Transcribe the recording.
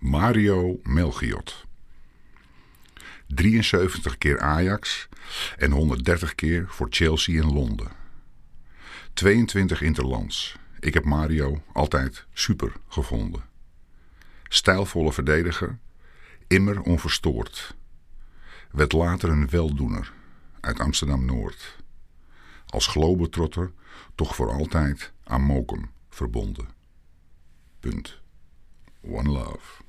Mario Melchiot. 73 keer Ajax en 130 keer voor Chelsea in Londen. 22 interlands. Ik heb Mario altijd super gevonden. Stijlvolle verdediger, immer onverstoord. Werd later een weldoener uit Amsterdam-Noord. Als globetrotter toch voor altijd aan Mokum verbonden. Punt. One love.